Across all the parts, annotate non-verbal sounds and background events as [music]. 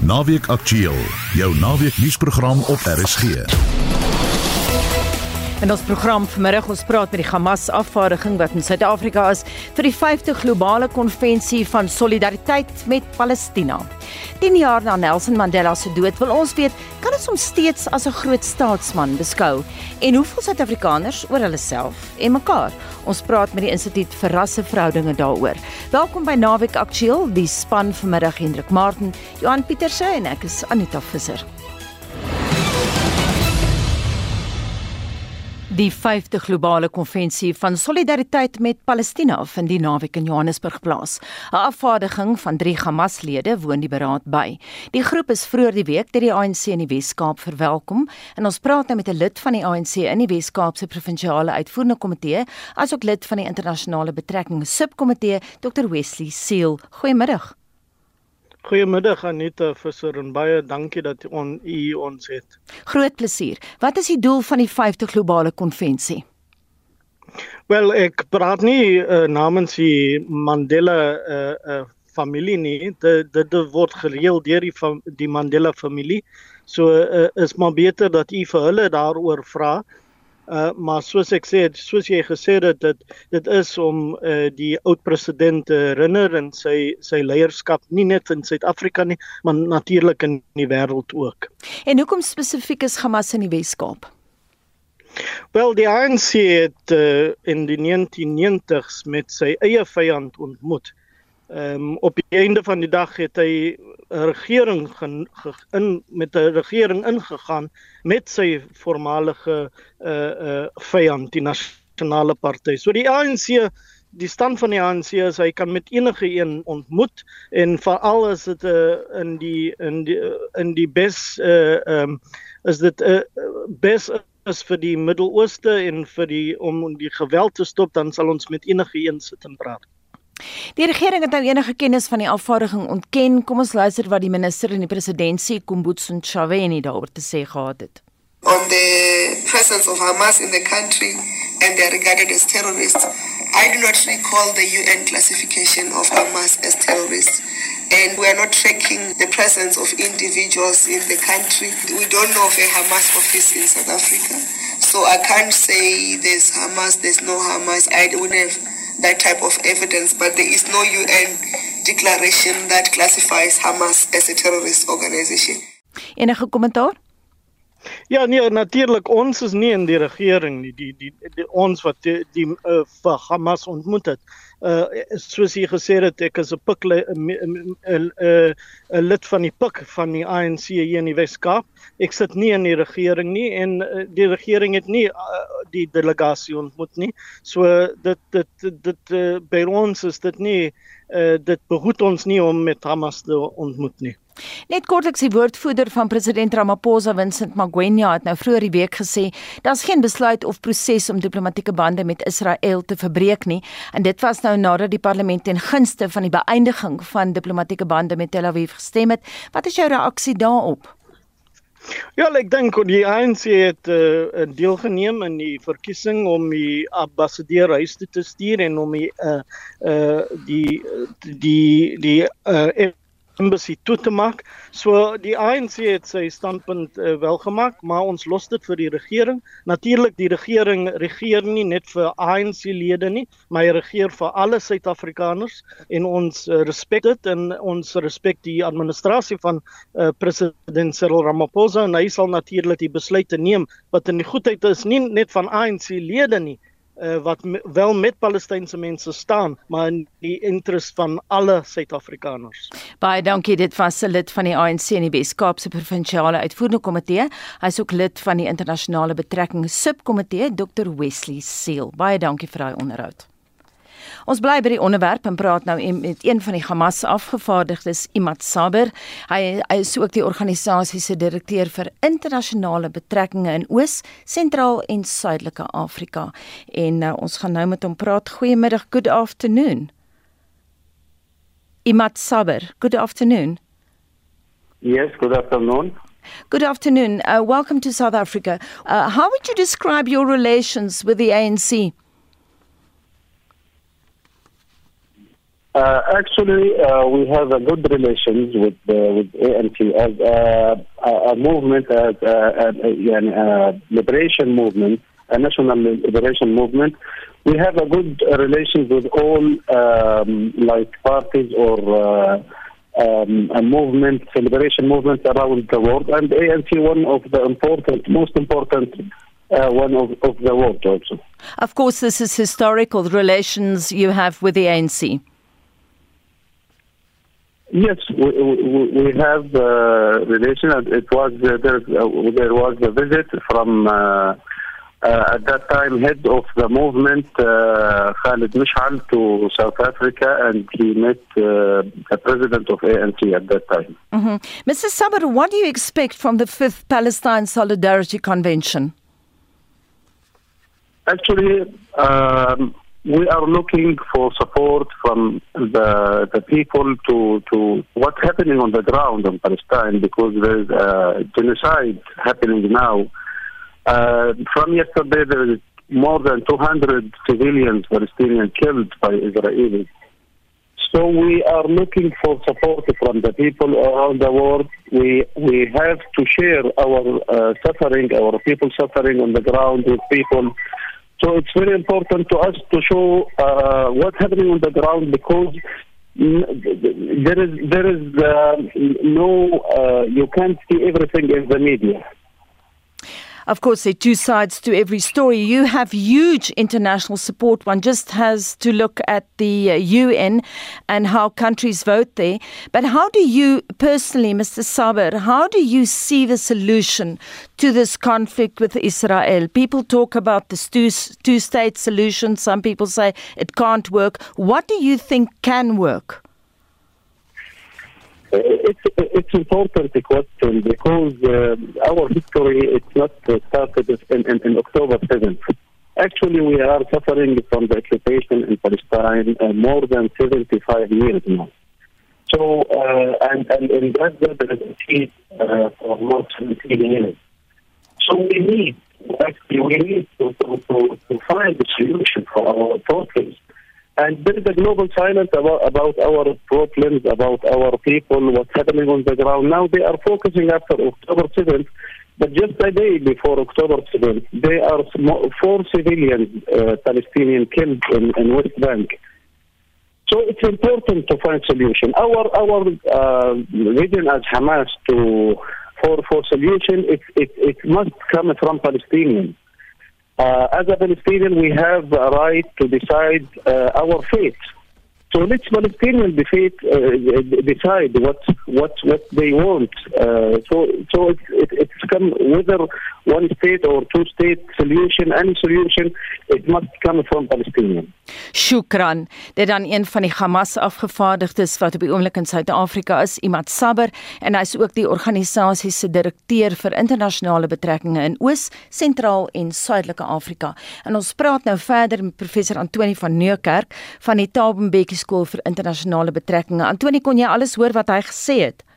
Naweek Aktueel, jou naweek nuusprogram op RSG. In ons program vanmiddag ons praat met die Hamas afvaardiging wat in Suid-Afrika is vir die 5de globale konvensie van solidariteit met Palestina. 10 jaar na Nelson Mandela se dood wil ons weet, kan ons hom steeds as 'n groot staatsman beskou en hoeveel Suid-Afrikaners oor hulle self en mekaar. Ons praat met die Instituut vir Rasseverhoudinge daaroor. Welkom by Naweek Aktueel, die span vanmiddag Hendrik Martin, Johan Pieterse en ek is Anita Visser. Die 5de globale konvensie van solidariteit met Palestina vind die naweek in Johannesburg plaas. 'n Afvaardiging van 3 Hamas-lede woon die beraad by. Die groep is vroeër die week deur die ANC in die Wes-Kaap verwelkom en ons praat nou met 'n lid van die ANC in die Wes-Kaap se provinsiale uitvoerende komitee, asook lid van die internasionale betrekkinge subkomitee, Dr Wesley Seal. Goeiemiddag. Goeiemiddag Anita Visser en baie dankie dat on, u ons het. Groot plesier. Wat is die doel van die 5de globale konvensie? Wel, ek praat nie uh, namens die Mandela uh, uh, familie nie. Dit dit word gereël deur die die Mandela familie. So uh, is maar beter dat u vir hulle daaroor vra. Uh maar soos ek sê, soos jy gesê het dit dit is om uh die oud president te herinner en sy sy leierskap nie net in Suid-Afrika nie, maar natuurlik in die wêreld ook. En hoekom spesifiek is Hamas in die Wes-Kaap? Wel, die ANC het uh in die 1990s met sy eie vyand ontmoet. Ehm um, op die einde van die dag het hy regering gen, ge, in met 'n regering ingegaan met sy voormalige uh uh vyand die nasionale party. So die ANC die stand van die ANC is hy kan met enige een ontmoet en veral as dit uh, in die in die in die bes uh ehm um, is dit 'n uh, bes is vir die Midde-Ooste en vir die om die geweld te stop dan sal ons met enige een sit en praat. Die regering het nou enige kennis van die afvaardiging ontken. Kom ons luister wat die minister in die presidentskap Kumbutso Ntshavheni daaroor te sê gehad het. On the presence of Hamas in the country and they are regarded as terrorists. I do not recall the UN classification of Hamas as terrorists. And we are not tracking the presence of individuals in the country. We don't know of a Hamas office in South Africa. So I can't say there's Hamas, there's no Hamas. I don't have that type of evidence, but there is no UN declaration that classifies Hamas as a terrorist organization. Enige kommentaar? Ja nee natuurlik ons is nie in die regering nie die die, die ons wat die, die uh, vir Hamas ontmoet het. Uh soos jy gesê het ek is 'n pik 'n 'n lid van die pik van die ANC hier in die Wes-Kaap. Ek sit nie in die regering nie en uh, die regering het nie uh, die delegasie ontmoet nie. So dit dit, dit uh, by ons is dit nie uh, dit behoed ons nie om met Hamas te ontmoet nie. Net kortliks die woordvoerder van president Ramaphosa, Vincent Magwenya, het nou vroeër die week gesê daar's geen besluit of proses om diplomatieke bande met Israel te verbreek nie, en dit was nou nadat die parlement ten gunste van die beëindiging van diplomatieke bande met Tel Aviv gestem het. Wat is jou reaksie daarop? Ja, ek dink die ANC het uh, deelgeneem in die verkiesing om die ambassadeur huis toe te stuur en om die uh uh die die die uh embassy toe te maak. So die ANC het sy standpunt uh, wel gemaak, maar ons los dit vir die regering. Natuurlik die regering regeer nie net vir ANC lede nie, maar hy regeer vir alle Suid-Afrikaners en ons uh, respek dit en ons respek die administrasie van uh, president Cyril Ramaphosa en hy sal natuurlik die besluite neem wat in die goedheid is nie net van ANC lede nie, uh, wat wel met Palestynse mense staan, maar in die interesse van alle Suid-Afrikaners. Baie dankie. Dit was 'n lid van die ANC in die Wes-Kaapse provinsiale uitvoerende komitee. Hy's ook lid van die internasionale betrekkinge subkomitee, Dr Wesley Seal. Baie dankie vir daai onderhoud. Ons bly by die onderwerp en praat nou met een van die Hamas afgevaardigdes, Imad Saber. Hy, hy is ook die organisasie se direkteur vir internasionale betrekkinge in Oos, Sentraal en Suidelike Afrika. En uh, ons gaan nou met hom praat. Goeiemiddag, good afternoon. Imad Saber, good afternoon. Yes, good afternoon. Good afternoon. Uh, welcome to South Africa. Uh, how would you describe your relations with the ANC? Uh, actually, uh, we have a good relations with uh, with ANC as uh, a, a movement, as a, a, a, liberation movement, a national liberation movement. We have a good relations with all um, like parties or uh, um, a movement, liberation movements around the world, and ANC one of the important, most important uh, one of, of the world also. Of course, this is historical relations you have with the ANC. Yes, we, we, we have uh, relation. It was uh, there, uh, there was a visit from uh, uh, at that time head of the movement uh, Khalid Mishal to South Africa, and he met uh, the president of ANC at that time. Mm-hmm. Mr. Saber, what do you expect from the Fifth Palestine Solidarity Convention? Actually, um, we are looking for support from the the people to to what's happening on the ground in Palestine because there's a genocide happening now. Uh, from yesterday, there is more than 200 civilians Palestinians killed by Israelis. So we are looking for support from the people around the world. We we have to share our uh, suffering, our people suffering on the ground with people. So it's very important to us to show uh, what's happening on the ground because there is there is uh, no uh, you can't see everything in the media. Of course, there are two sides to every story. You have huge international support. One just has to look at the uh, UN and how countries vote there. But how do you personally, Mr. Saber, how do you see the solution to this conflict with Israel? People talk about the two, two state solution. Some people say it can't work. What do you think can work? It's it's important question because uh, our history it's not started in, in, in October seventh. Actually, we are suffering from the occupation in Palestine uh, more than seventy five years now. So uh, and and in Gaza there is a peace uh, for more than seventeen years. So we need actually we need to to, to, to find a solution for our problems. And there is a global silence about, about our problems, about our people, what's happening on the ground. Now they are focusing after October 7th, but just a day before October 7th, there are four civilians, uh, Palestinian killed in, in West Bank. So it's important to find solution. Our our uh, vision as Hamas to for for solution, it it, it must come from Palestinians. Uh, as a Palestinian, we have a right to decide uh, our fate. So let Palestinians defeat, uh, decide what what what they want. Uh, so so it, it, it's come whether one state or two state solution, any solution, it must come from Palestinians. Shukran. Dit dan een van die Hamas afgevaardigdes wat op die oomblik in Suid-Afrika is, Imad Sabr, en hy is ook die organisasie se direkteur vir internasionale betrekkinge in Oos, Sentraal en Suidelike Afrika. En ons praat nou verder met professor Antoni van Nieuwkerk van die Tabenbek skool vir internasionale betrekkinge. Antoni, kon jy alles hoor wat hy gesê het?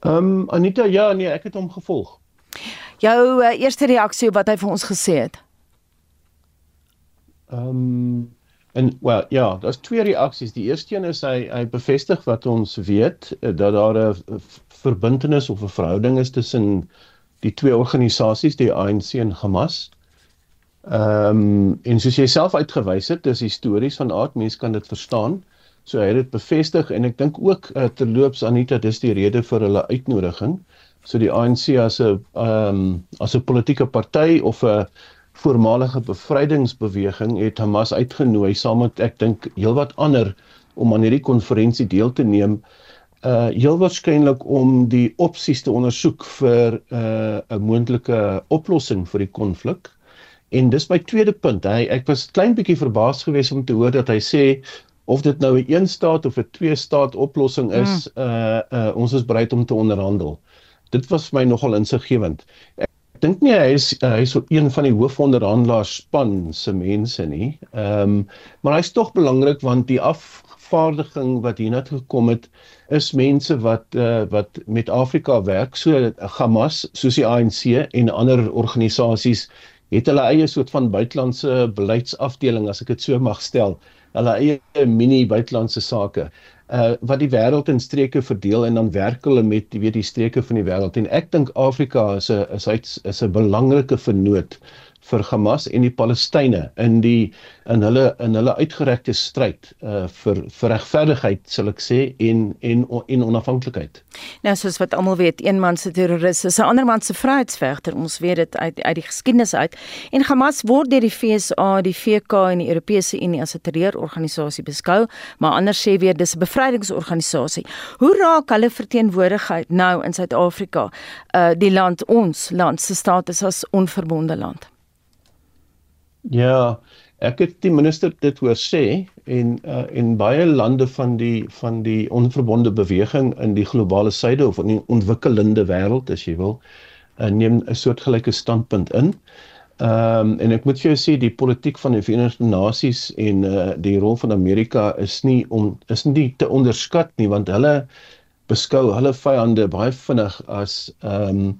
Ehm um, Anita, ja, nee, ek het hom gevolg. Jou uh, eerste reaksie op wat hy vir ons gesê het? Ehm um, en wel ja, daar's twee reaksies. Die eerste een is hy hy bevestig wat ons weet eh, dat daar 'n verbintenis of 'n verhouding is tussen die twee organisasies, die ANC en Hamas. Ehm um, en soos jy self uitgewys het, dis histories van aard, mense kan dit verstaan. So hy het dit bevestig en ek dink ook uh, terloops Anita, dis die rede vir hulle uitnodiging. So die ANC as 'n ehm um, as 'n politieke party of 'n voormalige bevrydingsbeweging het Hamas uitgenooi saam met ek dink heelwat ander om aan hierdie konferensie deel te neem uh heel waarskynlik om die opsies te ondersoek vir uh 'n moontlike oplossing vir die konflik. En dis my tweede punt. Hy ek was klein bietjie verbaas geweest om te hoor dat hy sê of dit nou 'n een staat of 'n twee staat oplossing is, mm. uh uh ons is bereid om te onderhandel. Dit was vir my nogal insiggewend. Ek dink nie hy is uh, hy is een van die hoofonderhandelaars span se mense nie. Ehm um, maar hy's tog belangrik want die afvaardiging wat hiernatoe gekom het is mense wat uh, wat met Afrika werk, so Hamas, soos die ANC en ander organisasies het hulle eie soort van buitelandse beleidsafdeling as ek dit so mag stel hulle eie mini buitelandse sake uh wat die wêreld in streke verdeel en dan werk hulle met weet die streke van die wêreld en ek dink Afrika is 'n is is 'n belangrike vennoot vir Hamas en die Palestynë in die in hulle in hulle uitgerekte stryd uh vir vir regverdigheid sal ek sê en en en onafhanklikheid. Nou soos wat almal weet, een man se terroris is 'n ander man se vryheidsvegter. Ons weet dit uit uit die geskiedenis uit. En Hamas word deur die FSA, die VK en die Europese Unie as 'n terreurorganisasie beskou, maar ander sê weer dis 'n bevrydingsorganisasie. Hoe raak hulle verteenwoordigheid nou in Suid-Afrika, uh die land ons land se status as onverbonde land? Ja, ek het die minister dit hoor sê en uh, en baie lande van die van die onverbonde beweging in die globale suide of in die ontwikkelende wêreld as jy wil, uh, neem 'n soortgelyke standpunt in. Ehm um, en ek moet vir jou sê die politiek van die Verenigde Nasies en uh, die rol van Amerika is nie om is nie te onderskat nie want hulle beskou hulle vyande baie vinnig as ehm um,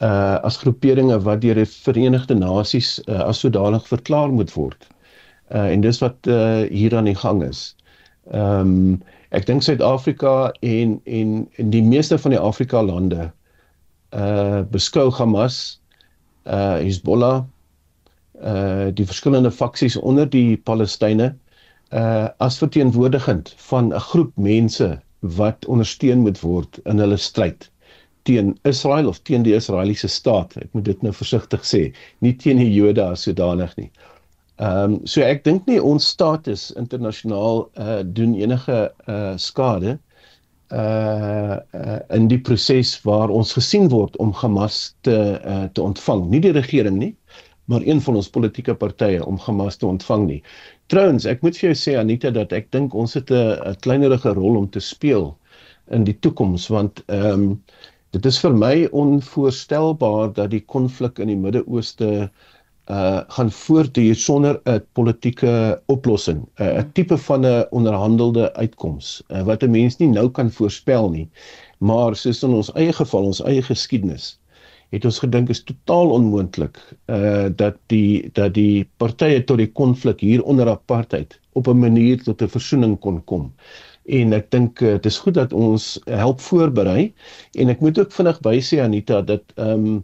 uh as groeperinge wat deur die Verenigde Nasies uh, as sodanig verklaar moet word. Uh en dis wat uh hier aan die gang is. Ehm um, ek dink Suid-Afrika en en en die meeste van die Afrika lande uh beskou Hamas uh Hezbollah uh die verskillende faksies onder die Palestynë uh as verteenwoordigend van 'n groep mense wat ondersteun moet word in hulle stryd teen Israel of teen die Israeliese staat. Ek moet dit nou versigtig sê, nie teen die Jode as sodanig nie. Ehm um, so ek dink nie ons status internasionaal uh doen enige uh skade uh, uh in die proses waar ons gesien word om Hamas te uh te ontvang. Nie die regering nie, maar een van ons politieke partye om Hamas te ontvang nie. Trouwens, ek moet vir jou sê Anita dat ek dink ons het 'n kleinerige rol om te speel in die toekoms want ehm um, Dit is vir my onvoorstelbaar dat die konflik in die Midde-Ooste uh gaan voortduur sonder 'n politieke oplossing, 'n uh, tipe van 'n onderhandelde uitkoms uh, wat 'n mens nie nou kan voorspel nie. Maar soos in ons eie geval, ons eie geskiedenis, het ons gedink is totaal onmoontlik uh dat die dat die partye tot die konflik hier onder apartheid op 'n manier tot 'n versoening kon kom en ek dink uh, dit is goed dat ons help voorberei en ek moet ook vinnig bysê Anita dat ehm um,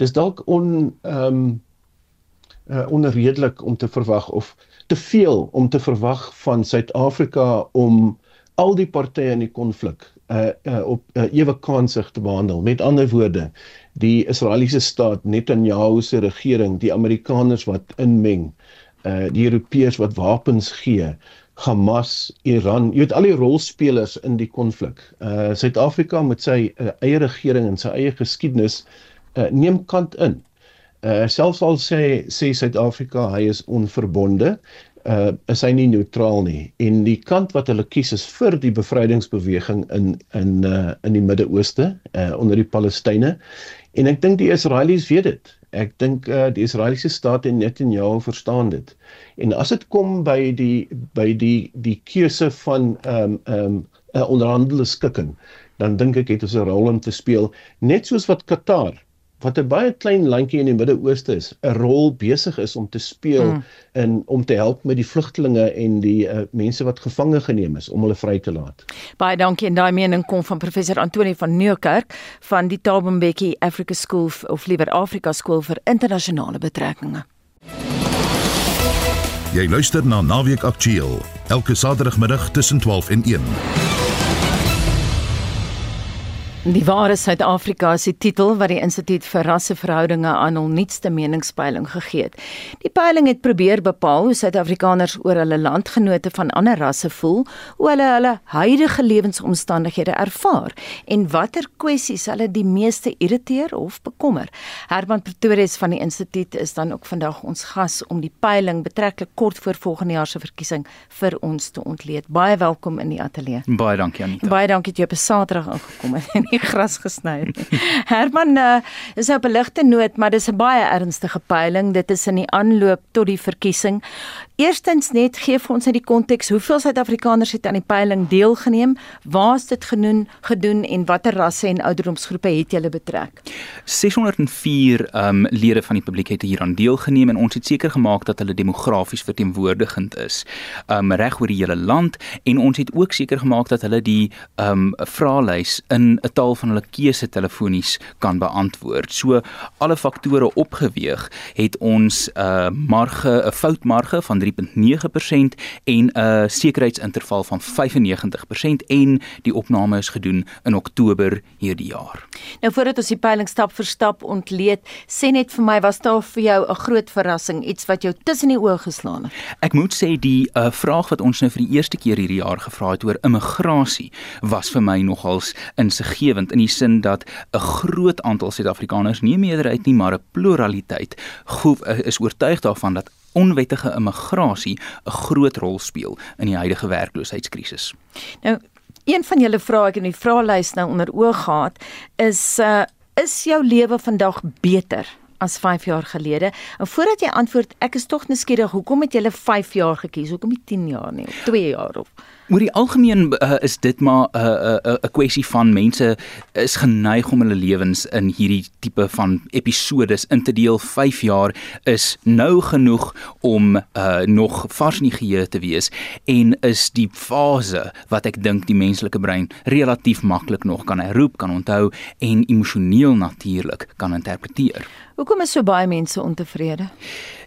dis dalk on ehm um, uh, onredelik om te verwag of te veel om te verwag van Suid-Afrika om al die partye in die konflik uh, uh op uh, ewe kansig te behandel. Met ander woorde, die Israeliese staat, Netanyahu se regering, die Amerikaners wat inmeng, uh die Europeërs wat wapens gee, Hamas, Iran, jy weet al die rolspelers in die konflik. Uh Suid-Afrika met sy uh, eie regering en sy eie geskiedenis uh neem kant in. Uh selfs al sê sê Suid-Afrika hy is onverbonde, uh is hy nie neutraal nie. En die kant wat hulle kies is vir die bevrydingsbeweging in in uh in die Midde-Ooste, uh onder die Palestynë. En ek dink die Israelies weet dit. Ek dink uh, die Israeliese staat en Netanyahu verstaan dit. En as dit kom by die by die die keuse van ehm um, ehm um, 'n onderhandelde skikking, dan dink ek het ons 'n rol om te speel, net soos wat Qatar wat 'n baie klein landjie in die Midde-Ooste is, 'n rol besig is om te speel mm. in om te help met die vlugtelinge en die uh, mense wat gevange geneem is om hulle vry te laat. Baie dankie en daai mening kom van professor Antoni van Nieuwkerk van die Thabo Mbeki Africa School of liewer Afrika Skool vir internasionale betrekkinge. Jy luister na Naweek Aktueel elke Saterdagmiddag tussen 12 en 1. Die ware Suid-Afrika is die titel wat die Instituut vir Rasseverhoudinge aan hul nuutste meningspeiling gegee het. Die peiling het probeer bepaal hoe Suid-Afrikaners oor hulle landgenote van ander rasse voel, hoe hulle hulle huidige lewensomstandighede ervaar en watter kwessies hulle die meeste irriteer of bekommer. Herman Pretorius van die instituut is dan ook vandag ons gas om die peiling betreklik kort voor volgende jaar se verkiesing vir ons te ontleed. Baie welkom in die ateljee. Baie dankie Anita. Baie dankie dat jy op 'n Saterdag ingekom het nie gras gesny het nie. [laughs] Herman, uh, is nou op 'n ligte noot, maar dis 'n baie ernstige peiling. Dit is in die aanloop tot die verkiesing. Eerstens net gee vir ons net die konteks, hoeveel Suid-Afrikaners het aan die peiling deelgeneem? Waar is dit genoem gedoen en watter rasse en ouderdomsgroepe het julle betrek? 604 um lede van die publiek het hieraan deelgeneem en ons het seker gemaak dat hulle demografies verteenwoordigend is. Um reg oor die hele land en ons het ook seker gemaak dat hulle die um vraelys in 'n taal van hulle keuse telefonies kan beantwoord. So alle faktore opgeweeg het ons 'n uh, marge, 'n foutmarge van 3.9% en 'n sekuriteitsinterval van 95% en die opname is gedoen in Oktober hierdie jaar. Nou voordat ons die peiling stap vir stap ontleed, sê net vir my was daar vir jou 'n groot verrassing, iets wat jou tussen die oë geslaan het? Ek moet sê die uh, vraag wat ons nou vir die eerste keer hierdie jaar gevra het oor immigrasie was vir my nogals insiggewend in die sin dat 'n groot aantal Suid-Afrikaners nie meerderheid nie, maar 'n pluraliteit eh, is oortuig daarvan dat onwettige immigrasie 'n groot rol speel in die huidige werkloosheidskrisis. Nou, een van julle vrae ek in die vraelys nou onder oog gehad is uh is jou lewe vandag beter as 5 jaar gelede? En voordat jy antwoord, ek is tog nuuskierig, hoekom het jy 5 jaar gekies? Hoekom nie 10 jaar nie of 2 jaar of Oor die algemeen uh, is dit maar 'n uh, 'n uh, 'n uh, kwessie van mense is geneig om hulle lewens in hierdie tipe van episodes in te deel. 5 jaar is nou genoeg om uh, nog vars in die geheue te wees en is die fase wat ek dink die menslike brein relatief maklik nog kan herroep, kan onthou en emosioneel natuurlik kan interpreteer. Hoekom is so baie mense ontevrede?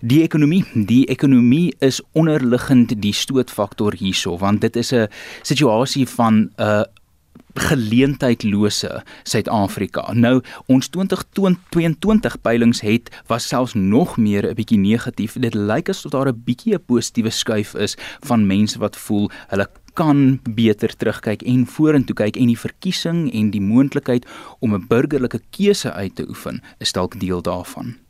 Die ekonomie, die ekonomie is onderliggend die stootfaktor hierso, want dit is 'n situasie van 'n uh, geleentheidlose Suid-Afrika. Nou ons 2022 peilings het was selfs nog meer 'n bietjie negatief. Dit lyk asof daar 'n bietjie 'n positiewe skuif is van mense wat voel hulle kan beter terugkyk en vorentoe kyk en die verkiesing en die moontlikheid om 'n burgerlike keuse uit te oefen is dalk deel daarvan.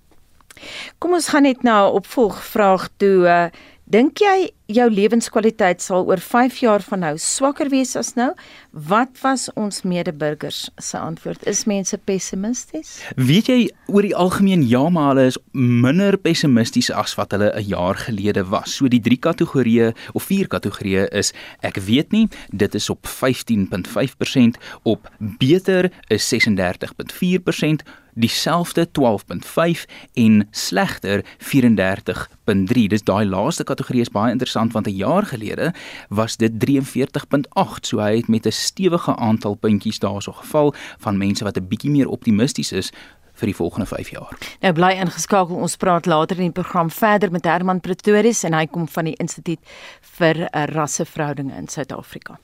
Kom ons gaan net na 'n opvolgvraag toe. Uh, Dink jy jou lewenskwaliteit sal oor 5 jaar van nou swakker wees as nou? Wat was ons medeburgers se antwoord? Is mense pessimisties? Weet jy oor die algemeen ja, maar hulle is minder pessimisties as wat hulle 'n jaar gelede was. So die drie kategorieë of vier kategorieë is ek weet nie, dit is op 15.5%, op beter is 36.4% dieselfde 12.5 en slegter 34.3. Dis daai laaste kategorie is baie interessant want 'n jaar gelede was dit 43.8. So hy het met 'n stewige aantal puntjies daarso geval van mense wat 'n bietjie meer optimisties is vir die volgende 5 jaar. Nou bly ingeskakel. Ons praat later in die program verder met Herman Pretorius en hy kom van die Instituut vir Rasseverhoudinge in Suid-Afrika.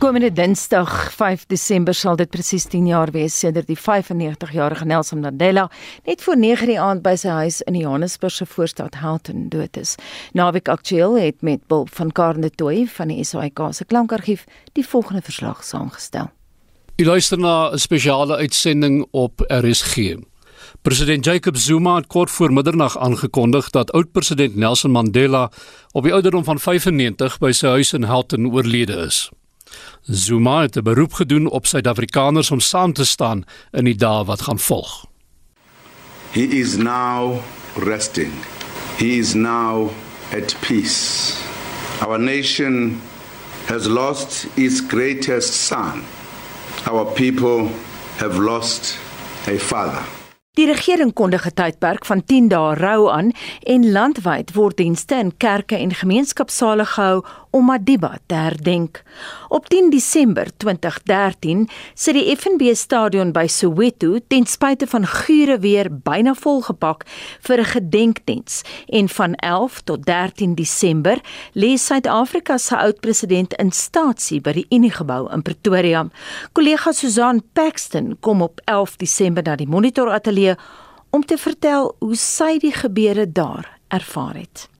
Komende Dinsdag 5 Desember sal dit presies 10 jaar wees sedert die 95-jarige Nelson Mandela net voor 9 die aand by sy huis in die Johannesburgse voorstad Houghton dood is. Naweek Aktueel het met Bob van Karne Tooi van die SAIK se klankargief die volgende verslag saamgestel. U luister na 'n spesiale uitsending op RSG. President Jacob Zuma het kort voor middernag aangekondig dat oud-president Nelson Mandela op die ouderdom van 95 by sy huis in Houghton oorlede is. Zuma het 'n beroep gedoen op Suid-Afrikaners om saam te staan in die dae wat gaan volg. He is now resting. He is now at peace. Our nation has lost its greatest son. Our people have lost a father. Die regering kondig 'n tydperk van 10 dae rou aan en landwyd word dienste in kerke en gemeenskapsale gehou om Madiba te herdenk. Op 10 Desember 2013 sit die FNB stadion by Soweto ten spyte van gure weer byna volgepak vir 'n gedenkdiens en van 11 tot 13 Desember lê Suid-Afrika se oud-president in staatsie by die Uniegebou in Pretoria. Kollega Susan Paxton kom op 11 Desember na die Monitor Ateljee om te vertel hoe sy die gebeure daar ervaar het.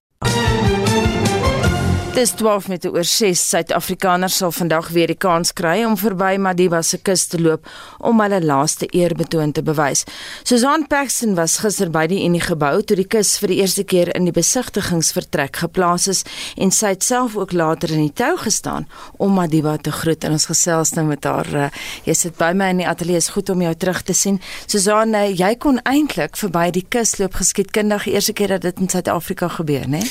Dis 12 met oor 6 Suid-Afrikaners sal vandag weer die kans kry om verby Madiba se kus te loop om hulle laaste eerbetoon te bewys. Susan Paxton was gister by die Unie gebou toe die kus vir die eerste keer in die besigtigingsvertrek geplaas is en sy het self ook later in die tou gestaan om Madiba te groet en ons gesels nou met haar. Uh, jy sit by my in die ateljee, is goed om jou terug te sien. Susan, uh, jy kon eintlik verby die kus loop geskiedkundig eerste keer dat dit in Suid-Afrika gebeur, né?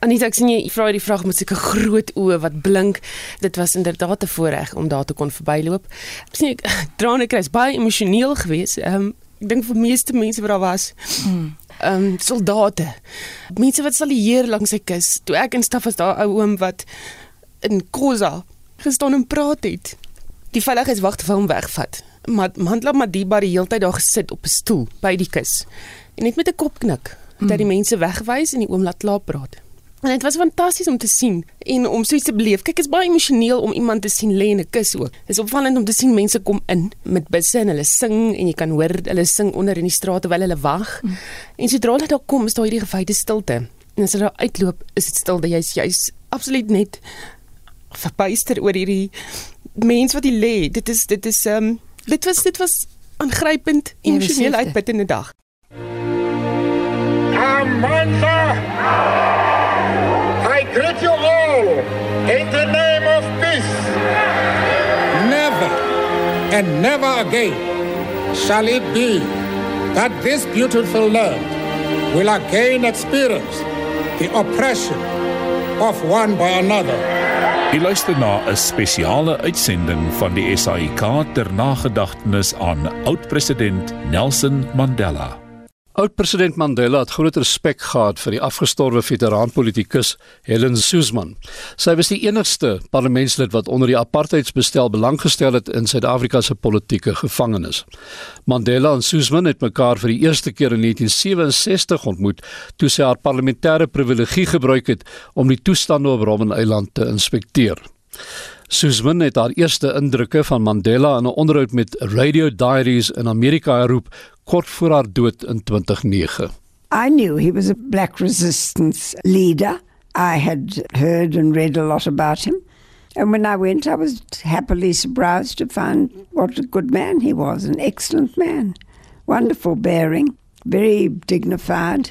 Anita, ek sien jy vra die vraag met sulke groot oë wat blink. Dit was inderdaad 'n voorreg om daar te kon verbyloop. Sien ek [laughs] trane kry, baie emosioneel geweest. Ehm um, ek dink vir meeste mense wat daar was. Hmm. Ehm um, soldate. Mense wat salieer langs sy kus. Toe ek instap was daar ou oom wat in Khoza gestaan en praat het. Die veiligheidswagte wou hom wegvat. Maar Mandla Madiba die hele tyd daar gesit op 'n stoel by die kus. En net met 'n kopknik het hy die hmm. mense weggewys en die oom laat klaar praat. En dit was fantasties om te sien en om so iets te beleef. Kyk, dit is baie emosioneel om iemand te sien lê in 'n kus ook. Dit is opvallend om te sien mense kom in met busse en hulle sing en jy kan hoor hulle sing onder in die straat terwyl hulle wag. Mm. En sodra hulle daar kom, is daar hierdie gewyde stilte. En as hulle daar uitloop, is dit stilte. Jy's jy's absoluut net verbuister oor hierdie mense wat hier lê. Dit is dit is ehm um, dit was dit was aangrypend emosioneel uitputtende dag. Amanda! Greet you all in the name of peace. Never and never again shall it be that this beautiful land will again experience the oppression of one by another. Die luister na 'n spesiale uitsending van die SAIK ter nagedagtenis aan oud-president Nelson Mandela. Oud-president Mandela het groot respek gehad vir die afgestorwe veteraanpolitikus Helen Suzman. Sy was die enigste parlementslid wat onder die apartheidsbestel belang gestel het in Suid-Afrika se politieke gevangenes. Mandela en Suzman het mekaar vir die eerste keer in 1967 ontmoet toe sy haar parlementêre privilegie gebruik het om die toestande op Robben Eiland te inspekteer. Suzman het haar eerste indrukke van Mandela in 'n onderhoud met Radio Diaries in Amerika herroep kort voor haar dood in 2009. I knew he was a black resistance leader. I had heard and read a lot about him. And when I went, I was happily surprised to find what a good man he was, an excellent man. Wonderful bearing, very dignified.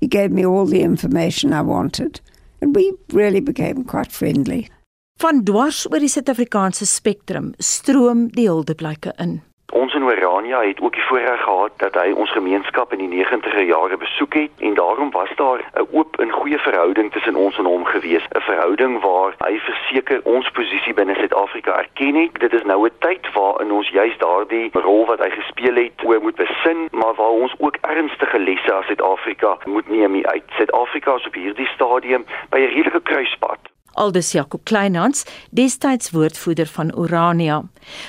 He gave me all the information I wanted, and we really became quite friendly. Van dwars oor die Suid-Afrikaanse spektrum stroom die huldeblyke in. Ons in Orania het ook die voorreg gehad dat hy ons gemeenskap in die 90er jare besoek het en daarom was daar 'n oop en goeie verhouding tussen ons en hom gewees, 'n verhouding waar hy verseker ons posisie binne Suid-Afrika erken het. Dit is nou 'n tyd waarin ons juis daardie rol wat hy gespeel het, oor moet besin, maar waar ons ook ernstige lesse as Suid-Afrika moet neem uit. Suid-Afrika is op hierdie stadium by 'n redelike kruispunt. Aldus Jakob Kleinhans, destyds woordvoerder van Urania.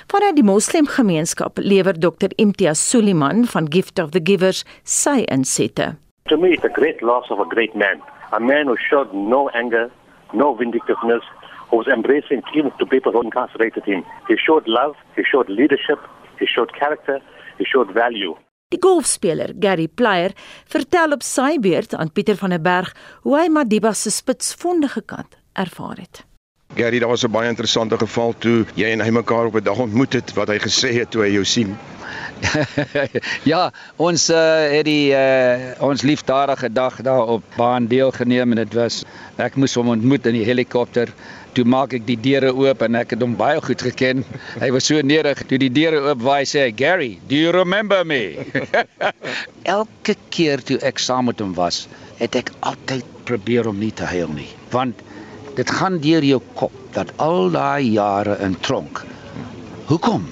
Vanuit die moslemgemeenskap lewer Dr Imtiaz Suliman van Gift of the Givers sy insette. To me it's a great loss of a great man, a man who showed no anger, no vindictiveness, who was embracing even to people who incarcerated him. He showed love, he showed leadership, he showed character, he showed value. Die golfspeler Gary Player vertel op sy beurt aan Pieter van der Berg hoe hy Madiba se spitsvondige kant ervaar het. Gary, daar was 'n baie interessante geval toe jy en hy mekaar op 'n dag ontmoet het wat hy gesê het toe hy jou sien. [laughs] ja, ons uh, het die uh, ons liefdadige dag daar op baan deelgeneem en dit was ek moes hom ontmoet in die helikopter. Toe maak ek die deure oop en ek het hom baie goed geken. Hy was so nederig. Toe die deure oop waai sê hy, "Gary, do you remember me?" [laughs] Elke keer toe ek saam met hom was, het ek altyd probeer om nie te huil nie, want dit gaan deur jou kop dat al daai jare in tronk. Hoekom?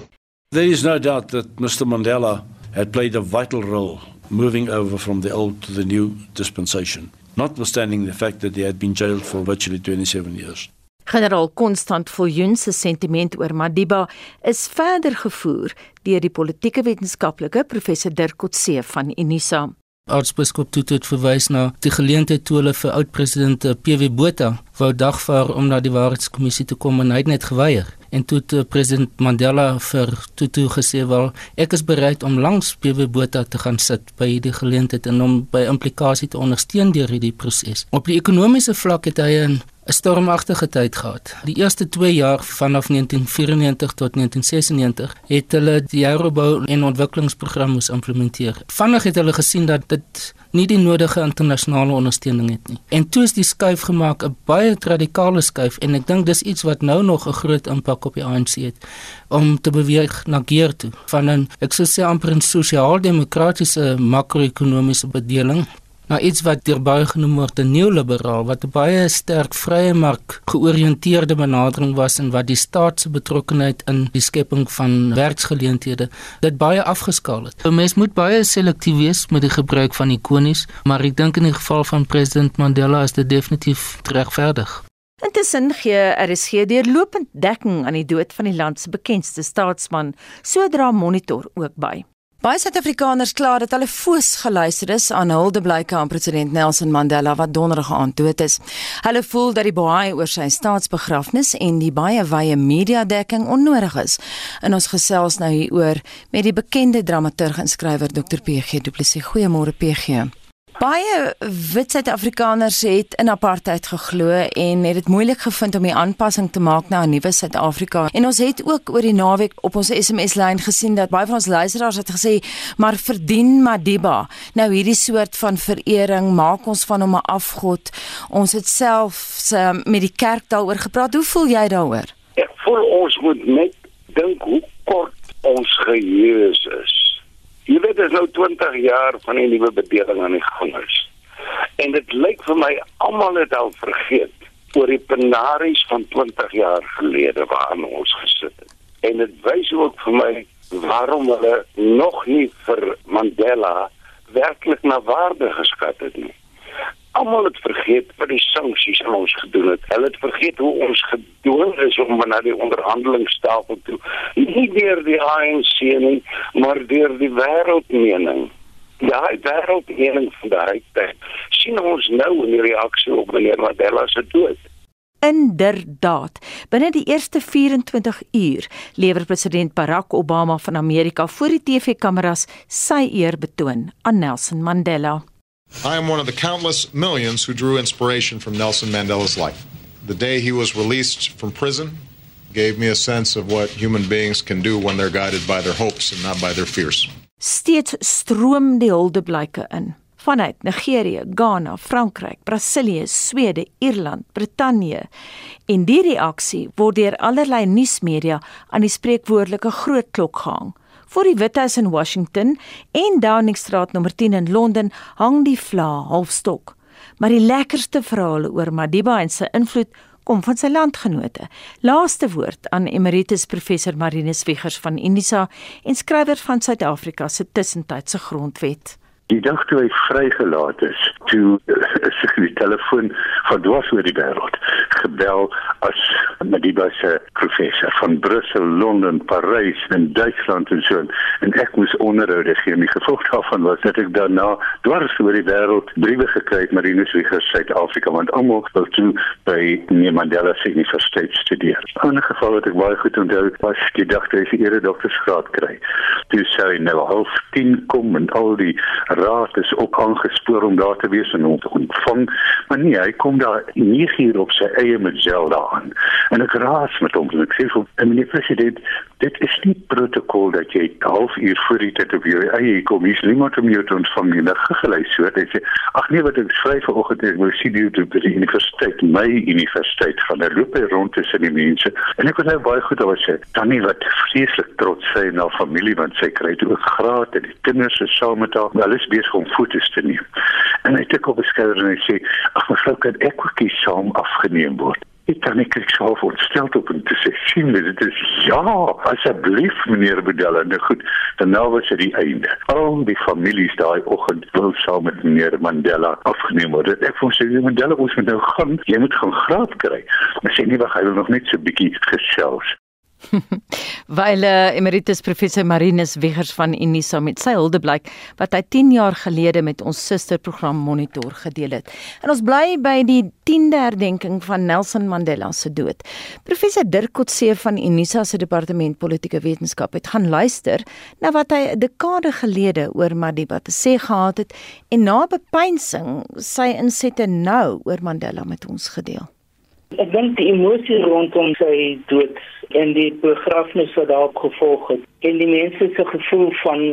There is no doubt that Mr Mandela had played a vital role moving over from the old to the new dispensation, notwithstanding the fact that he had been jailed for virtually 27 years. Generaal Konstant Viljoen se sentiment oor Madiba is verder gevoer deur die politieke wetenskaplike professor Dirk Coetzee van Unisa. Aartsbiskop Tutu het verwys na die geleentheid toe hulle vir oud-president eh, PW Botha wou dagvaar om na die waarheidskommissie te kom en hy het net geweier. En toe het eh, president Mandela vir Tutu gesê wel ek is bereid om langs PW Botha te gaan sit by hierdie geleentheid en om by implikasie te ondersteun deur hierdie proses. Op die ekonomiese vlak het hy 'n 'n stormagtige tyd gehad. Die eerste 2 jaar vanaf 1994 tot 1996 het hulle die Eurobou en ontwikkelingsprogram moes implementeer. Vandag het hulle gesien dat dit nie die nodige internasionale ondersteuning het nie. En toe is die skuif gemaak 'n baie radikale skuif en ek dink dis iets wat nou nog 'n groot impak op die ANC het om te beweeg na keer toe van 'n ek sou sê amper 'n sosiaal-demokratiese makro-ekonomiese bedeling na iets wat deur baie genoem word 'n neoliberaal wat 'n baie sterk vrye mark georiënteerde benadering was en wat die staat se betrokkeheid in die skepping van werksgeleenthede dit baie afgeskaal het. 'n Mens moet baie selektief wees met die gebruik van ikonies, maar ek dink in die geval van president Mandela is dit definitief regverdig. Intussen gee RSG deurlopend dekking aan die dood van die land se bekendste staatsman, sodra monitor ook by. Baie Suid-Afrikaners kla dat hulle foos geluister is aan huldeblyke aan president Nelson Mandela wat donderdag aand dood is. Hulle voel dat die baie oor sy staatsbegrafnis en die baie wye media-dekking onnodig is. In ons gesels nou hieroor met die bekende dramaturg en skrywer Dr PG Du Plessis. Goeiemôre PG. Baie wit Suid-Afrikaners het in apartheid geglo en het dit moeilik gevind om die aanpassing te maak na 'n nuwe Suid-Afrika. En ons het ook oor die naweek op ons SMS-lyn gesien dat baie van ons luisteraars het gesê, "Maar verdien Madiba nou hierdie soort van verering maak ons van hom 'n afgod." Ons het self um, met die kerk daaroor gepraat. Hoe voel jy daaroor? Ek voel ons moet net dink hoe kort ons geheue is. Jy weet dit is nou 20 jaar van die nuwe bedeling aan die gang is. En dit lyk vir my almal het al vergeet oor die penaries van 20 jaar gelede waarin ons gesit het. En dit wys ook vir my waarom hulle nog nie vir Mandela werklik na waarde geskat het nie almal het vergeet wat die sanksies aan ons gedoen het. Hulle het vergeet hoe ons gedoen is om na die onderhandelingstafel toe. Nie deur die ANC nie, maar deur die wêreldmening. Ja, wêreldmening van daai tyd. sien ons nou in die reaksie op meneer Mandela se dood. Inderdaad. Binne die eerste 24 uur lewer president Barack Obama van Amerika voor die TV-kameras sy eer betoon aan Nelson Mandela. I am one of the countless millions who drew inspiration from Nelson Mandela's life. The day he was released from prison gave me a sense of what human beings can do when they're guided by their hopes and not by their fears. Steeds stroom die huldeblyke in vanuit Nigerië, Ghana, Frankryk, Brasilië, Swede, Ierland, Brittanje. En die reaksie word deur allerlei nuusmedia aan die spreekwoordelike groot klok gehang. Voor die Withuis in Washington en Downing Street nommer 10 in Londen hang die vla halfstok. Maar die lekkerste verhale oor Madiba en sy invloed kom van sy landgenote. Laaste woord aan Emeritus Professor Marinus Wiegers van Unisa en skrywer van Suid-Afrika se tussentydse grondwet. Die dag toe hy vrygelaat is, toe is sy telefoon van dwars oor die wêreld gebel as Madiba se professor van Brussel, Londen, Parys en Duitsland en so en ek moes onderhoude gee. Die gevolg daarvan was dat ek daarna dwars oor die wêreld briewe gekry het nuus vir Suid-Afrika want almal wou toe by Nelson Mandela se universiteit studeer. In 'n geval wat ek baie goed onthou, was die dag toe hy sy ere doktorsgraad kry. Toe hy nou half 10 kom en al die raad is ook aangespoor om daar te wees en om te ontvang. Maar nee, hy kom daar 9 uur op sy eie met Zelda aan. En ek raas met hom en ek sê vir meneer president, dit is nie protokol dat jy half uur voor die tyd op jou eie kom. Hier is niemand om jou te ontvang nie. Ek gelys so. Hy sê, ag nee, wat ek skryf vanoggend ek moet sien jy op die universiteit, my universiteit van der loop rond tussen die mense. En ek was nou baie goed oor sê, dan nie wat vreeslik trots sy na familie want sy kry dit ook graad en die kinders is saam met haar. Hulle is besig om foto's te neem. En hy tik op 'n skouer en hy sê, ag mevrou, kan ek ook hier saam afgeneem word? Ek kan ek kyk so voorstel op en te sê sien dit is ja asseblief meneer Bedella nou goed dan nou was dit die einde. Al die families daai oggend wil saam met meneer Mandela afgeneem word. Ek voel sy Mandela moet nou gaan. Jy moet gaan graad kry. Maar sê nie wag hy wil nog net so bietjie gesels [laughs] Weil uh, emeritus professor Marinus Wiggers van Unisa met sy hulde blyk wat hy 10 jaar gelede met ons susterprogram Monitor gedeel het. En ons bly by die 10de herdenking van Nelson Mandela se dood. Professor Dirk Kotse van Unisa se departement politieke wetenskap het gaan luister na wat hy 'n dekade gelede oor Madiba te sê gehad het en na bepeinsing sy insette nou oor Mandela met ons gedeel. Ek dink die emosie rondom sy dood en die begrafnis wat daarop gevolg het en die mense se gevoel van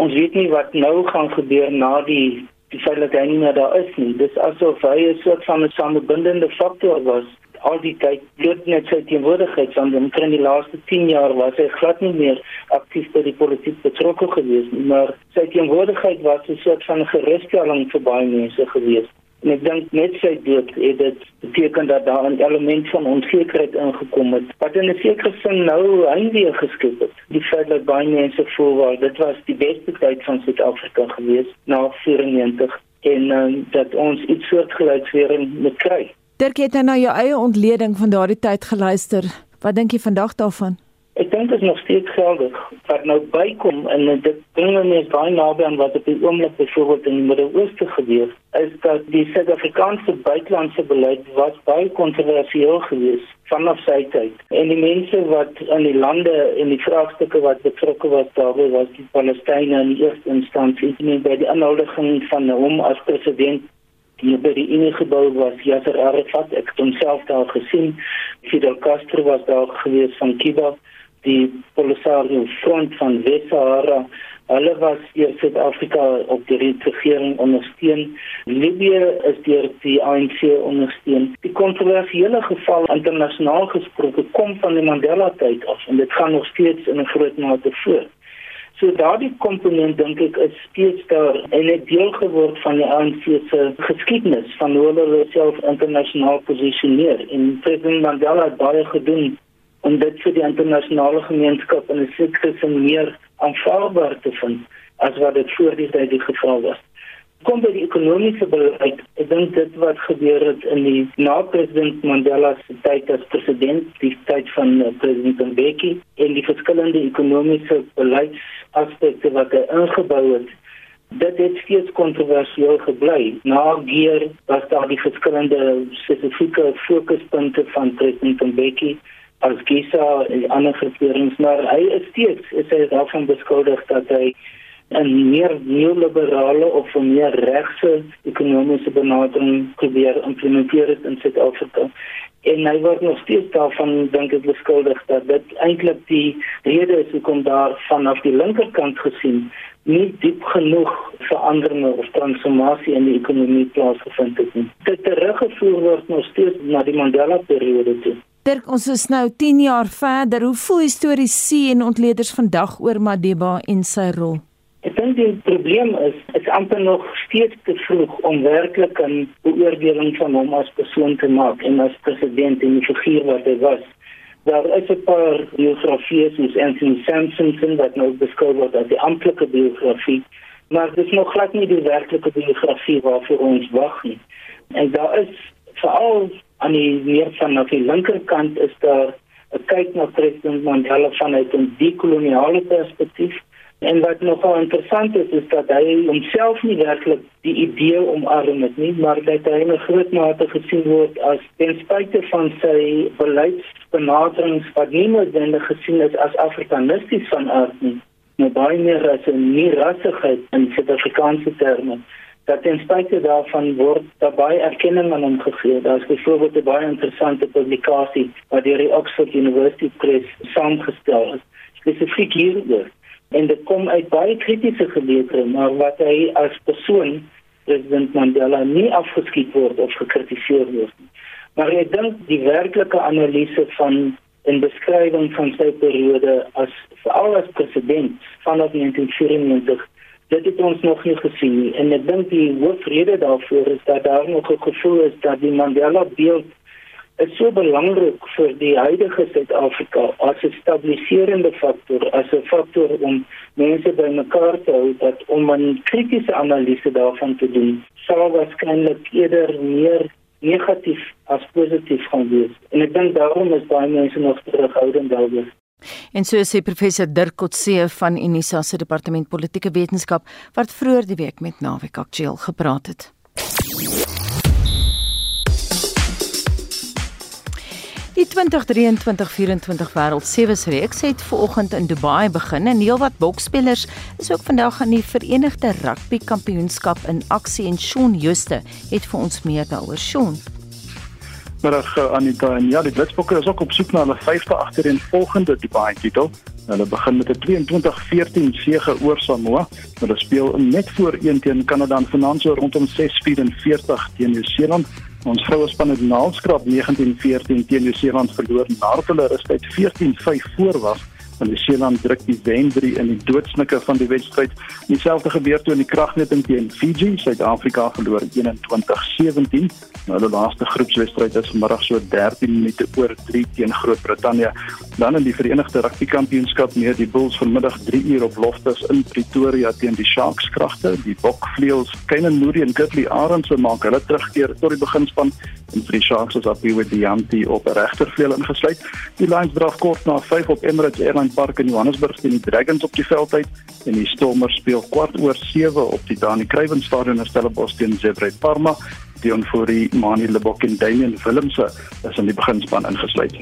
ons weet nie wat nou gaan gebeur na die die feit dat hy nie meer daar is nie. Dis asof hy 'n soort van 'n samebindende faktor was al die tyd bloot net sy teenwoordigheid hom in die laaste 10 jaar was hy glad nie meer aktief by die politiek betrokke gewees nie maar sy teenwoordigheid was 'n soort van gerusstelling vir baie mense gewees en ek dink net sy dood het dit beteken dat daar 'n element van onsekerheid ingekom het wat in 'n sekere sin nou eintlik geskep het die feit dat baie mense voel wel dit was die beste tyd van Suid-Afrika gewees na 94 en um, dat ons iets soortgelyks weer moet kry Dirk het nou na jou eie ontleding van daardie tyd geluister. Wat dink jy vandag daarvan? Ek dink dit is nog steeds geldig. Wat nou bykom en dit bring my baie naby aan wat op die oomblik byvoorbeeld in die Midde-Ooste gebeur, is dat die Suid-Afrikaanse buitelandse beleid was baie kontroversieel geweest vanaf sy tyd. En die mense wat in die lande en die vraagstukke wat betrokke was daarbey was die Palestynë in eerste instansie, nie by die aanhoudiging van hom as president die by die Unie gebou was Yasser Arafat ek het homself daar gesien Fidel Castro was daar gewees van Cuba die Polisario front van Wes-Sahara hulle was hier Suid-Afrika op die regering ondersteun. Libië is deur die ANC ondersteun. Die kontroversiële geval internasionaal gesproke kom van die Mandela tyd af en dit gaan nog steeds in 'n groot mate voort. So daardie komponent dink ek is steeds daar en het deel geword van die ANC se geskiedenis van hoe hulle self internasionaal posisioneer. En President Mandela het baie gedoen om dit vir die internasionale gemeenskap in 'n sekere sin meer aanvaarbaar te vind as wat dit voor die tyd die geval was kom by die ekonomiese beleid. Ek dink dit wat gebeur het in die na president Mandela se tyd as president, die tyd van uh, president Mbeki en die verskillende ekonomiese beleidsaspekte wat hy ingebou het. Dit het steeds kontroversieel gebly. Na geer was daar die verskillende spesifieke fokuspunte van president Mbeki as Gisa en ander groeperings, maar hy is steeds is hy daarvan beskuldig dat hy 'n meer neoliberale of 'n meer regse ekonomiese benadering probeer implementeer het in Suid-Afrika. En hy word nog steeds daarvan dink ek beskuldig dat dit eintlik die rede is hoekom daar vanaf die linkerkant gesien nie diep genoeg verandering of transformasie in die ekonomie plaasgevind het nie. Dit teruggevoer word nog steeds na die Mandela periode toe. Dirk, ons is nou 10 jaar verder. Hoe voel historiese en ontleeders vandag oor Madiba en sy rol? Ek dink die probleem is is amper nog steeds te vroeg om werklik 'n beoordeling van hom as persoon te maak en as president en die figuur wat hy was. Daar is 'n paar biografieë soos Anthony Sampson wat nou beskou word as die amptelike biografie, maar dit is nog glad nie die werklike biografie waarvoor ons wag nie. En daar is veral aan die meer van die linkerkant is daar 'n kyk na president Mandela vanuit 'n dekoloniale perspektief En wat nogal interessant is, is dat hy homself nie werklik die idee omarm het nie, maar dat hy in 'n groot mate gesien word as ten spyte van sy beleidsbenaderings wat nie noodwendig gesien is as afrikanisties van aard nie, maar baie meer as 'n nie-rassigheid in Suid-Afrikaanse terme dat ten spyte daarvan word daar baie erkenning aan hom gegee. Daar is byvoorbeeld 'n baie interessante publikasie wat deur die Oxford University Press saamgestel is spesifiek hieroor en dit kom uit baie kritiese geleerde maar wat hy as persoon president Mandela nie afgeskiet word of gekritiseer word nie maar ek dink die werklike analise van en beskrywing van sy periode as veral as president vanaf 1994 dit het ons nog nie gesien nie en ek dink die hoofrede daarvoor is dat daar nog 'n gevoel is dat die Mandela beeld is so belangrik vir die huidige Suid-Afrika as 'n stabiliserende faktor, as 'n faktor om mense bymekaar te hou dat om 'n kritiese analise daarvan te doen, sal waarskynlik eerder meer negatief as positief gaan wees. En ek dink daarom is baie mense nog terughoudend daaroor. En so sê professor Dirk Kotse van Unisa se departement politieke wetenskap wat vroeër die week met Naweek Aktueel gepraat het. Die 2023-24 Wêreld Sewees reeks het vanoggend in Dubai begin en heelwat boksspelers is ook vandag aan die Verenigde Rugby Kampioenskap in aksie en Shaun Juste het vir ons meer daaroor Shaun. Goeiemôre uh, Anita. En ja, die Blitsbokke is ook op soek na hulle vyfde agtereenvolgende Dubai titel. Hulle begin met 'n 22-14 sege oor Samoa. Hulle speel net voor 1 teen Kanada en vanaand so rondom 6:44 teen Nieu-Seeland. Ons vroue span het naalskrap 19-14 teen Nieu-Seeland verloor nadat hulle rustyd 14-5 voor was van die Seeland druk die Wendry in die doodsnike van die wedstryd. Dieselfde gebeur toe in die kragmeting teen Fiji. Suid-Afrika verloor 21-17. Nou die laaste groepswedstryd is vanmiddag so 13 minute oor 3 teen Groot-Brittanje. Dan in die Verenigde Rugby Kampioenskap meer die Bulls vanmiddag 3 uur op Loftus in Pretoria teen die Sharks kragte. Die Bokvleuels, Kainan Moody en Gutly Arendse maak hulle terugkeer tot die beginspan en vir die Sharks is Appie with the Anti op regtervleuel ingesluit. Die Lions draf kort na 5 op Emirates Airline Park in Johannesburg teen die Dragons op die veld uit en die Stormers speel kwart oor 7 op die Dani Kruiven Stadion in Stellenbosch teen Zebre Parma. Dion Fourie, Mani Lebok en Damian Willemse is in die beginspan ingesluit.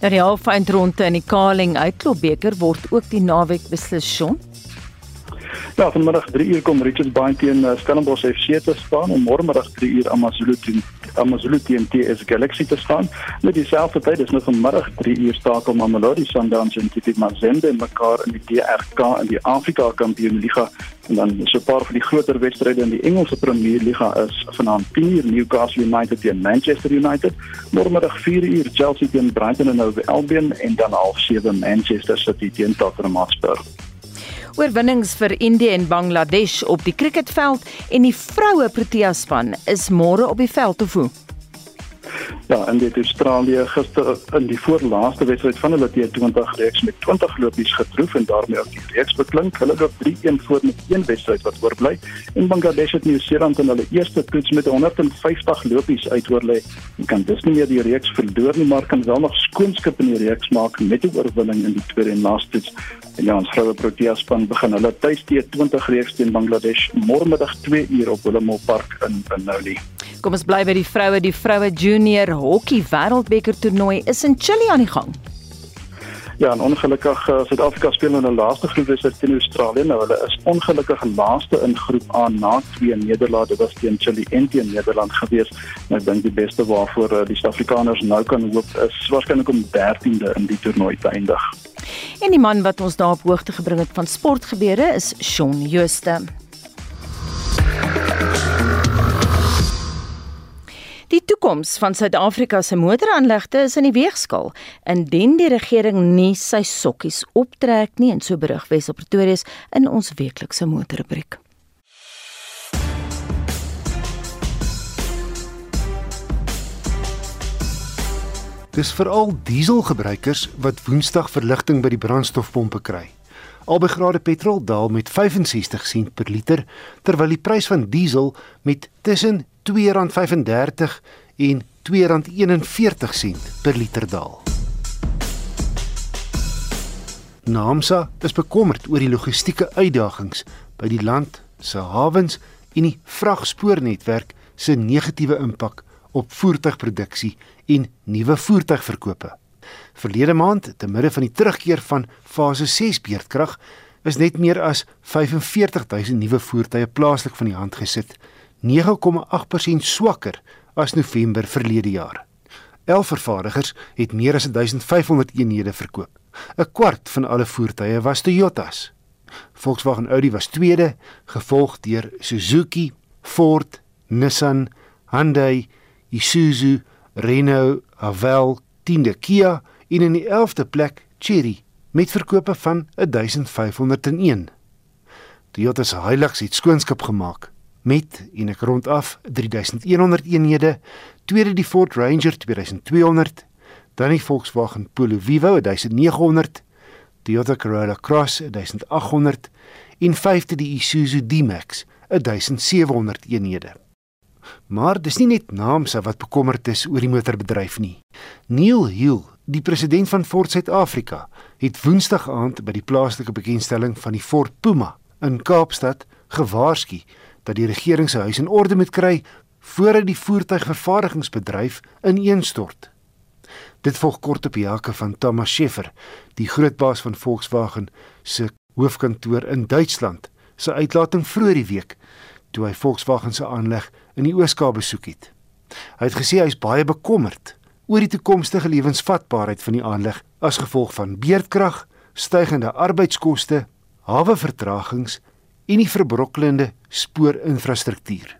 Nou die halfeindronde in die Kaling Uitklopbeker word ook die naweek beslis son. Ja, vanmiddag 3 uur kom Richards Bay teen uh, Stellenbosch FC te staan en môremiddag 3 uur AmaZulu teen AmaZulu teen TS Galaxy te staan. Met dieselfde tyd is nou vanmiddag 3 uur stakel Mamelodi Sundowns en TP Mazembe mekaar in die DRK in die Afrika Kampioenligga en dan so 'n paar van die groter wedstryde in die Engelse Premier Liga is vanaand 10 uur Newcastle United teen Manchester United, môremiddag 4 uur Chelsea teen Brighton and Hove Albion en dan half 7 Manchester City teen Tottenham Hotspur oorwinnings vir Indië en Bangladesh op die cricketveld en die vroue Protea span is môre op die veld of hoe? Ja, en dit Australië gister in die voorlaaste wedstryd van hulle T20 reeks met 20 lopies getroof en daarmee ook die reeks beklink. Hulle het 3-1 voor met een wedstryd wat oorbly. En Bangladesh het Nieu-Seeland in hulle eerste toets met 150 lopies uitoorlê. En kan dus nie meer die reeks verloor nie, maar kan wel nog skoonskip in die reeks maak met 'n oorwinning in die tweede en laaste toets. En ja, ons vroue Protea span begin hulle tuis T20 reeks teen Bangladesh môremiddag 2 uur op Willowmore Park in in Noli. Kom ons bly by die vroue. Die vroue junior hokkie wêreldbeker toernooi is in Chili aan die gang. Ja, en ongelukkig uh, Suid-Afrika speel in 'n laaste groepwedstryd teen Australië. Nou hulle is ongelukkig laaste in groep A na twee nederlae. Dit was teen Chili en teen Nederland gewees. Nou ek dink die beste waarvoor uh, die Suid-Afrikaners nou kan hoop is waarskynlik om 13de in die toernooi te eindig. En die man wat ons daar op hoogte gebring het van sportgebeure is Shaun Jooste. Die toekoms van Suid-Afrika se motoraanlegte is in die weegskaal indien die regering nie sy sokkies optrek nie en so berig Wes op Pretoria in ons weeklikse motorrubriek. Dis veral dieselgebruikers wat Woensdag verligting by die brandstofpompe kry. Albei grade petrol daal met 65 sent per liter terwyl die prys van diesel met tussen R2.35 en R2.41 per liter daal. Naamsa is bekommerd oor die logistieke uitdagings by die land se hawens en die vragspoornetwerk se negatiewe impak op voertuigproduksie en nuwe voertuigverkope. Verlede maand, te midde van die terugkeer van fase 6 beurtkrag, is net meer as 45000 nuwe voertuie plaaslik van die hand gesit 9,8% swakker as November verlede jaar. 11 vervaardigers het meer as 1500 eenhede verkoop. 'n Kwart van alle voertuie was Toyotas. Volkswagen Audi was tweede, gevolg deur Suzuki, Ford, Nissan, Hyundai, Isuzu, Renault, Haval, 10de Kia en in die 11de plek Chery met verkope van 1501. Toyota se Hilux het skoonskap gemaak met en ek rond af 3100 eenhede, tweede die Ford Ranger 2200, dan die Volkswagen Polo Vivo 1900, Toyota Corolla Cross 1800 en vyfde die Isuzu D-Max 1700 eenhede. Maar dis nie net Naamsa wat bekommerd is oor die motorbedryf nie. Neil Hill, die president van Ford Suid-Afrika, het Woensdag aand by die plaaslike bekendstelling van die Ford Puma in Kaapstad gewaarsku dat die regering se huis in orde moet kry voordat die voertuigvervaardigingsbedryf ineenstort. Dit volg kort op hake van Thomas Scheffer, die grootbaas van Volkswagen se hoofkantoor in Duitsland, se uitlating vroeër die week toe hy Volkswagen se aanleg in die Ooskaap besoek het. Hy het gesê hy is baie bekommerd oor die toekomstige lewensvatbaarheid van die aanleg as gevolg van beerdkrag, stygende arbeidskoste, hawevertragings en die verbrokkelende spoorinfrastruktuur.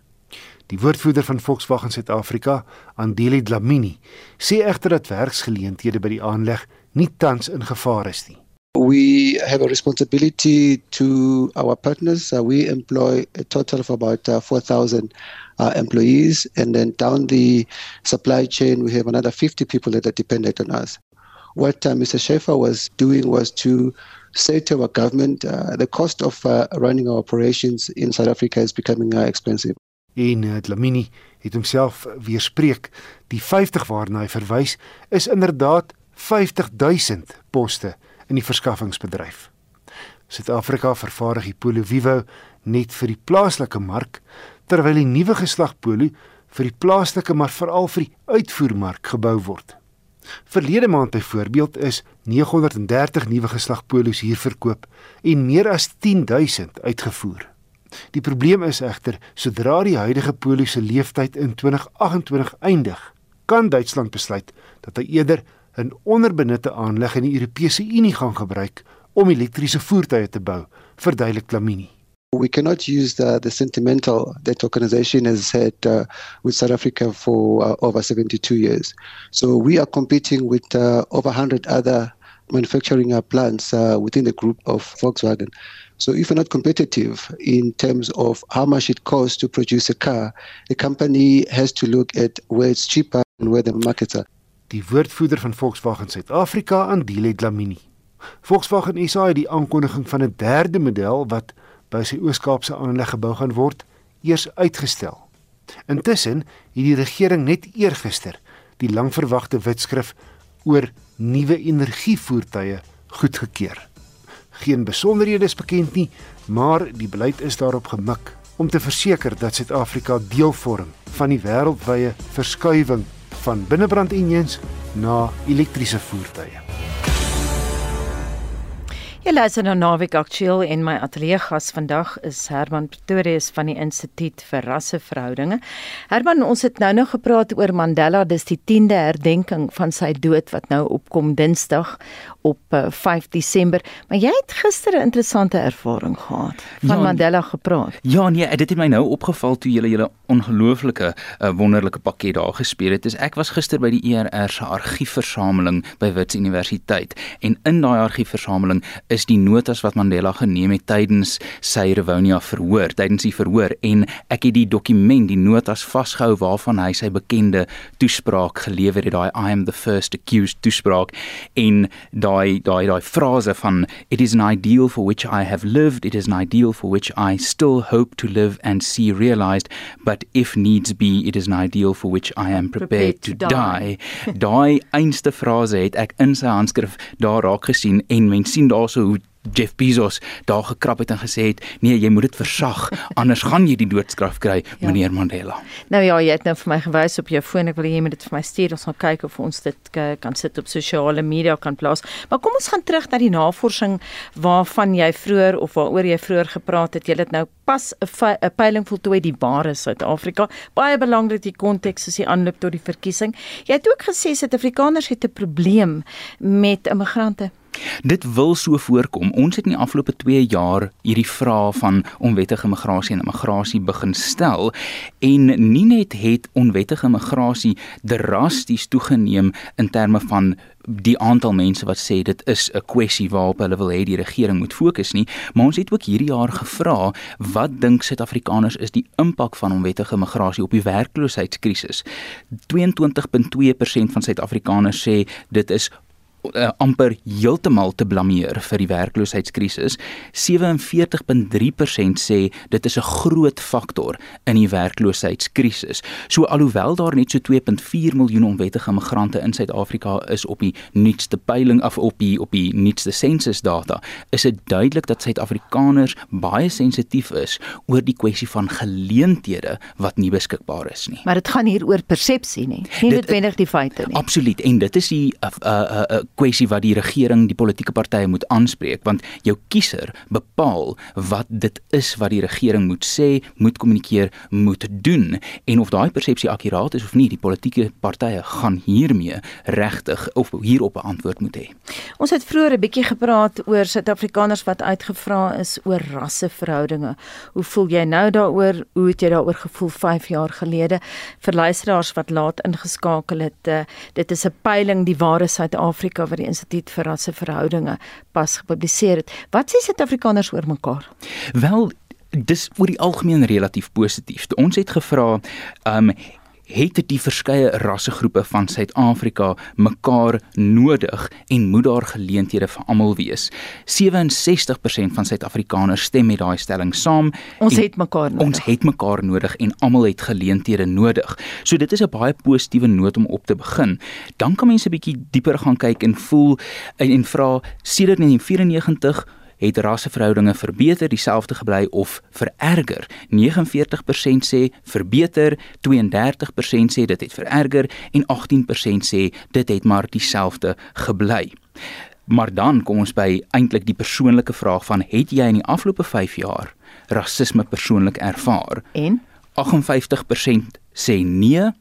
Die woordvoerder van Volkswagen Suid-Afrika, Andile Dlamini, sê egter dat werksgeleenthede by die aanleg nie tans in gevaar is nie. We have a responsibility to our partners. Uh, we employ a total of about uh, 4,000 uh, employees. And then down the supply chain, we have another 50 people that are dependent on us. What uh, Mr. Schaefer was doing was to say to our government uh, the cost of uh, running our operations in South Africa is becoming uh, expensive. En uh, Dlamini het homself weerspreek. Die 50 waarna hy verwys is inderdaad 50000 poste in die verskaffingsbedryf. Suid-Afrika vervaardig die Polo Vivo net vir die plaaslike mark terwyl die nuwe geslag Polo vir die plaaslike maar veral vir die uitvoermark gebou word. Verlede maand byvoorbeeld is 930 nuwe geslag Polos hier verkoop en meer as 10000 uitgevoer. Die probleem is egter sodra die huidige Polo se lewensduur in 2028 eindig, kan Duitsland besluit dat hy eerder 'n onderbenutte aanleg in die Europese Unie gaan gebruik om elektriese voertuie te bou, verduidelik Lamini. We cannot use the, the sentimental that organization has had uh, with South Africa for uh, over 72 years. So we are competing with uh, over 100 other manufacturing uh, plants uh, within the group of Volkswagen. So if we're not competitive in terms of how much it costs to produce a car, the company has to look at where it's cheaper and where the markets are. Die woordvoerder van Volkswagen Suid-Afrika, Andile Dlamini. Volkswagen SA het die aankondiging van 'n derde model wat by sy Oos-Kaapse aanleg gebou gaan word, eers uitgestel. Intussen het die regering net eergister die langverwagte wetskrif oor nuwe energievoertuie goedgekeur. Geen besonderhede is bekend nie, maar die beleid is daarop gemik om te verseker dat Suid-Afrika deel vorm van die wêreldwye verskuiwing van binnebrand-enjins na elektriese voertuie. Jy luister nou Naweek Aktueel en my ateljee gas vandag is Herman Pretorius van die Instituut vir Rasseverhoudinge. Herman, ons het nou nog gepraat oor Mandela, dis die 10de herdenking van sy dood wat nou opkom Dinsdag op 5 uh, Desember, maar jy het gister 'n interessante ervaring gehad van ja, Mandela gepraat. Ja nee, dit het my nou opgeval toe julle julle ongelooflike uh, wonderlike pakket daar gespeel het. Dis ek was gister by die ERR se argiefversameling by Wits Universiteit en in daai argiefversameling is die notas wat Mandela geneem het tydens sy Rivonia verhoor, tydens die verhoor en ek het die dokument, die notas vasgehou waarvan hy sy bekende toespraak gelewer het, daai I am the first accused toespraak en daai daai daai frase van it is an ideal for which I have lived it is an ideal for which I still hope to live and see realized but if needs be it is an ideal for which I am prepared, prepared to, to die. daai [laughs] einste frase het ek in sy handskrif daar raak gesien en mens sien daarso hoe Jeff Bezos daar gekrap het en gesê het nee jy moet dit versag anders gaan jy die doodstraf kry ja. meneer Mandela. Nou ja, jy het nou vir my gewys op jou foon ek wil hê jy moet dit vir my stuur ons gaan kyk of ons dit kan sit op sosiale media kan plaas. Maar kom ons gaan terug na die navorsing waarvan jy vroeër of waaroor jy vroeër gepraat het. Jy het nou pas 'n peiling voltooi die ware Suid-Afrika. Baie belangrik die konteks is die aanloop tot die verkiesing. Jy het ook gesê Suid-Afrikaners het 'n probleem met immigrante. Dit wil so voorkom. Ons het in die afgelope 2 jaar hierdie vraag van onwettige migrasie en immigrasie begin stel en nie net het onwettige migrasie drasties toegeneem in terme van die aantal mense wat sê dit is 'n kwessie waarop hulle wil hê die regering moet fokus nie, maar ons het ook hierdie jaar gevra wat dink Suid-Afrikaners is die impak van onwettige migrasie op die werkloosheidskrisis. 22.2% van Suid-Afrikaners sê dit is uh, amper heeltemal te blameer vir die werkloosheidskrisis. 47.3% sê dit is 'n groot faktor in die werkloosheidskrisis. So alhoewel daar net so 2.4 miljoen onwettige migrante in Suid-Afrika is op die nuutste peiling af op die op die nuutste sensusdata, is dit duidelik dat Suid-Afrikaners baie sensitief is oor die kwessie van geleenthede wat nie beskikbaar is nie. Maar dit gaan hier oor persepsie nie, nie noodwendig die feite nie. Absoluut en dit is die uh, uh, uh, kwessie wat die regering, die politieke partye moet aanspreek want jou kiezer bepaal wat dit is wat die regering moet sê, moet kommunikeer, moet doen en of daai persepsie akkuraat is of nie, die politieke partye gaan hiermee regtig of hierop 'n antwoord moet hê. Ons het vroeër 'n bietjie gepraat oor Suid-Afrikaners wat uitgevra is oor rasseverhoudinge. Hoe voel jy nou daaroor? Hoe het jy daaroor gevoel 5 jaar gelede? Vir luisteraars wat laat ingeskakel het, uh, dit is 'n peiling die ware Suid-Afrika wat die Instituut vir Rasseverhoudinge pas gepubliseer het. Wat sê Suid-Afrikaners oor mekaar? Wel dis oor die algemeen relatief positief. Ons het gevra, ehm um, het die verskeie rassegroepe van Suid-Afrika mekaar nodig en moet daar geleenthede vir almal wees. 67% van Suid-Afrikaners stem met daai stelling saam. Ons het mekaar nodig. Ons het mekaar nodig en almal het geleenthede nodig. So dit is 'n baie positiewe noot om op te begin. Dan kan mense 'n bietjie dieper gaan kyk en voel en, en vra sedert 1994 het rasseverhoudinge verbeter, dieselfde gebly of vererger. 49% sê verbeter, 32% sê dit het vererger en 18% sê dit het maar dieselfde gebly. Maar dan kom ons by eintlik die persoonlike vraag van het jy in die afgelope 5 jaar rasisme persoonlik ervaar? En 58% sê nee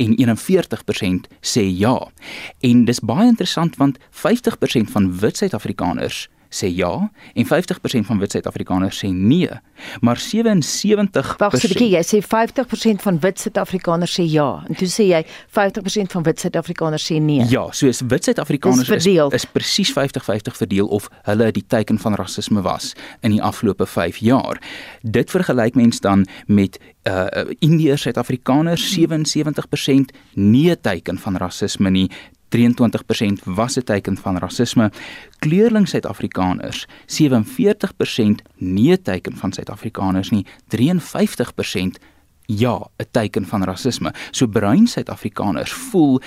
en 41% sê ja. En dis baie interessant want 50% van wit Suid-Afrikaners sê ja en 50% van wit Suid-Afrikaners sê nee. Maar 77 Wag 'n bietjie, jy sê 50% van wit Suid-Afrikaners sê ja en toe sê jy 50% van wit Suid-Afrikaners sê nee. Ja, so is wit Suid-Afrikaners is, is presies 50-50 verdeel of hulle die teiken van rasisme was in die afgelope 5 jaar. Dit vergelyk mens dan met uh Indiërs Suid-Afrikaners 77% nee teiken van rasisme nie 23% was 'n teken van rasisme. Kleurling Suid-Afrikaners 47% nee teken van Suid-Afrikaners nie, 53% ja, 'n teken van rasisme. So bruin Suid-Afrikaners voel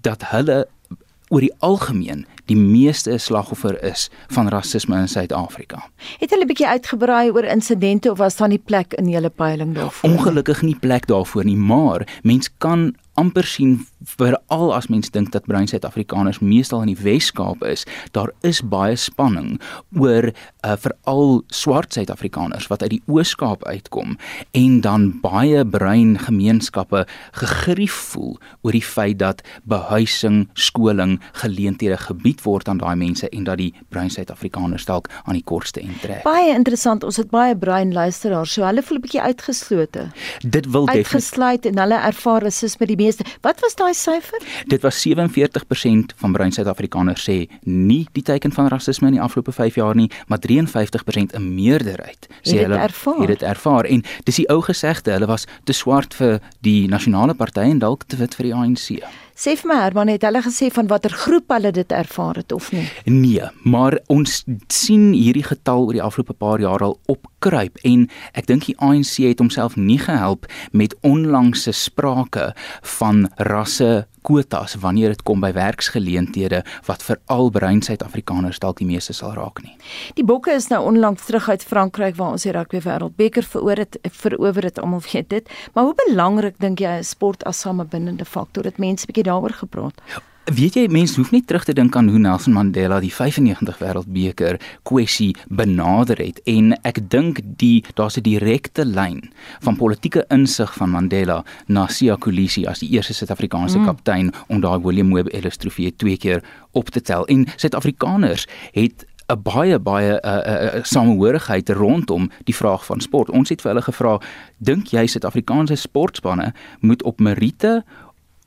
dat hulle oor die algemeen die meeste slagoffer is van rasisme in Suid-Afrika. Het hulle 'n bietjie uitgebrei oor insidente of was daar nie plek in julle peiling daarvoor? Ongelukkig nie plek daarvoor nie, maar mens kan amper sien veral as mens dink dat bruin Suid-Afrikaners meestal in die Wes-Kaap is, daar is baie spanning oor uh, veral swart Suid-Afrikaners wat uit die Oos-Kaap uitkom en dan baie bruin gemeenskappe gegrief voel oor die feit dat behuising, skoling, geleenthede gebied word aan daai mense en dat die bruin Suid-Afrikaners dalk aan die kortste end trek. Baie interessant, ons het baie bruin luisteraars, so hulle voel 'n bietjie uitgeslote. Dit wil definitief uitgesluit en hulle ervaar rasisme die meeste. Wat was daai syfer? Dit was 47% van bruin Suid-Afrikaners sê nie die teken van rasisme in die afgelope 5 jaar nie, maar 53% 'n meerderheid sê het hulle ervaar. het dit ervaar en dis die ou gesegde, hulle was te swart vir die nasionale party en dalk te wit vir die ANC. Sê vir my Herman, het hulle gesê van watter groep hulle dit ervaar het of nie? Nee, maar ons sien hierdie getal oor die afgelope paar jaar al opkruip en ek dink die ANC het homself nie gehelp met onlangse sprake van rasse kwotas wanneer dit kom by werksgeleenthede wat veral bruin Suid-Afrikaners dalk die meeste sal raak nie. Die Bokke is nou onlangs terug uit Frankryk waar ons die rugby wêreldbeker veroor het verower het almal weet dit. Maar hoe belangrik dink jy is sport as samebindende faktor? Dat mense bietjie daaroor gepraat. Weet jy mense hoef nie terug te dink aan hoe Nelson Mandela die 95 wêreldbeker kwessie benader het en ek dink die daar's 'n direkte lyn van politieke insig van Mandela na Siya Kolisi as die eerste Suid-Afrikaanse Mm. kaptein om daai William Webb Ellis trofee twee keer op te tel en Suid-Afrikaners het 'n baie baie uh, uh, uh, samehorigheid rondom die vraag van sport. Ons het vir hulle gevra, dink jy Suid-Afrikaanse sportspanne moet op meriete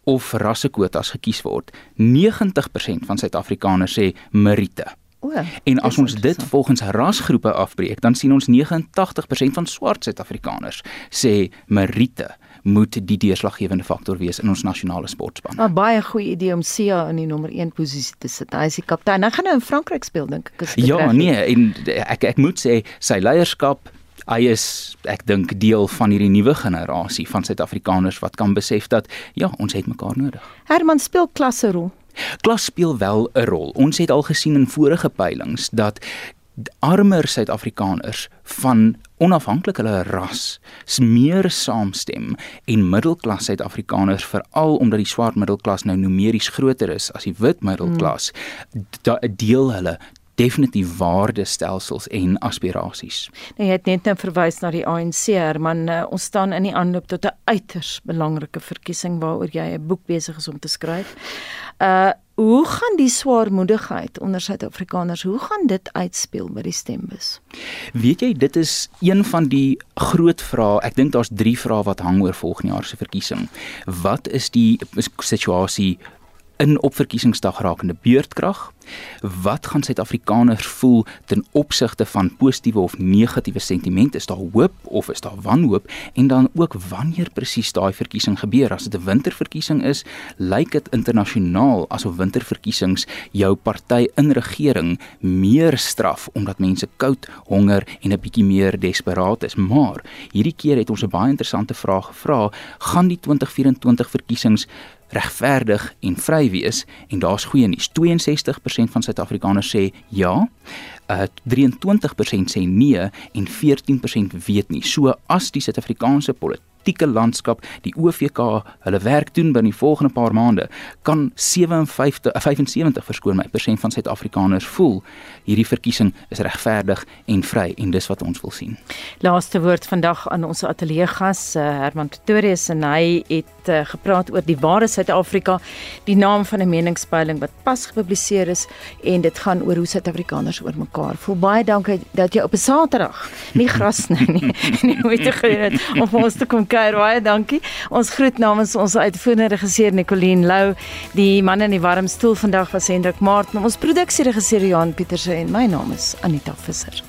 of rassekwotas gekies word? 90% van Suid-Afrikaners sê meriete. O. En as ons dit volgens rasgroepe afbreek, dan sien ons 89% van swart Suid-Afrikaners sê meriete moet die deurslaggewende faktor wees in ons nasionale sportspan. 'n Baie goeie idee om Sia in die nommer 1 posisie te sit. Hy is die kaptein. Hy gaan nou in Frankryk speel dink ek. Ja, nee, en ek ek moet sê sy leierskap Hy is ek dink deel van hierdie nuwe generasie van Suid-Afrikaners wat kan besef dat ja, ons het mekaar nodig. Herman speel klasse rol. Klas speel wel 'n rol. Ons het al gesien in vorige peilings dat armer Suid-Afrikaners van onafhanklik hulle ras meer saamstem en middelklas Suid-Afrikaners veral omdat die swart middelklas nou numeries groter is as die wit middelklas hmm. deel hulle definitief waardestelsels en aspirasies. Nou jy het net nou verwys na die ANC, Herman, uh, ons staan in die aanloop tot 'n uiters belangrike verkiesing waaroor jy 'n boek besig is om te skryf. Uh hoe gaan die swaarmoedigheid onder Suid-Afrikaners, hoe gaan dit uitspeel by die stembus? Weet jy, dit is een van die groot vrae. Ek dink daar's 3 vrae wat hang oor volgende jaar se verkiesing. Wat is die situasie in opverkiesingsdag rakende beurtkrag? Wat gaan Suid-Afrikaners voel ten opsigte van positiewe of negatiewe sentiment? Is daar hoop of is daar wanhoop? En dan ook wanneer presies daai verkiesing gebeur? As dit 'n winterverkiesing is, lyk dit internasionaal asof winterverkiesings jou party in regering meer straf omdat mense koud, honger en 'n bietjie meer desperaat is. Maar hierdie keer het ons 'n baie interessante vraag gevra: gaan die 2024 verkiesings regverdig en vry wees en daar's goeie nuus. 62% van Suid-Afrikaners sê ja. Uh 23% sê nee en 14% weet nie. So as die Suid-Afrikaanse politiek politieke landskap die OVK hulle werk doen binne die volgende paar maande kan 57 75 verskoon my persent van Suid-Afrikaners voel hierdie verkiesing is regverdig en vry en dis wat ons wil sien. Laaste woord vandag aan ons ateljee gas uh, Herman Pretorius en hy het uh, gepraat oor die ware Suid-Afrika, die naam van 'n meningspeiling wat pas gepubliseer is en dit gaan oor hoe Suid-Afrikaners oor mekaar voel. Baie dankie dat jy op 'n Saterdag nie gras sny [laughs] nie. nie te gedoen het om vir ons te kom kuier. Baie dankie. Ons groet namens ons uitvoerende regisseur Nicoline Lou, die man in die warm stoel vandag was Hendrik Martin, ons produksieregisseur Johan Pieterse en my naam is Anita Visser.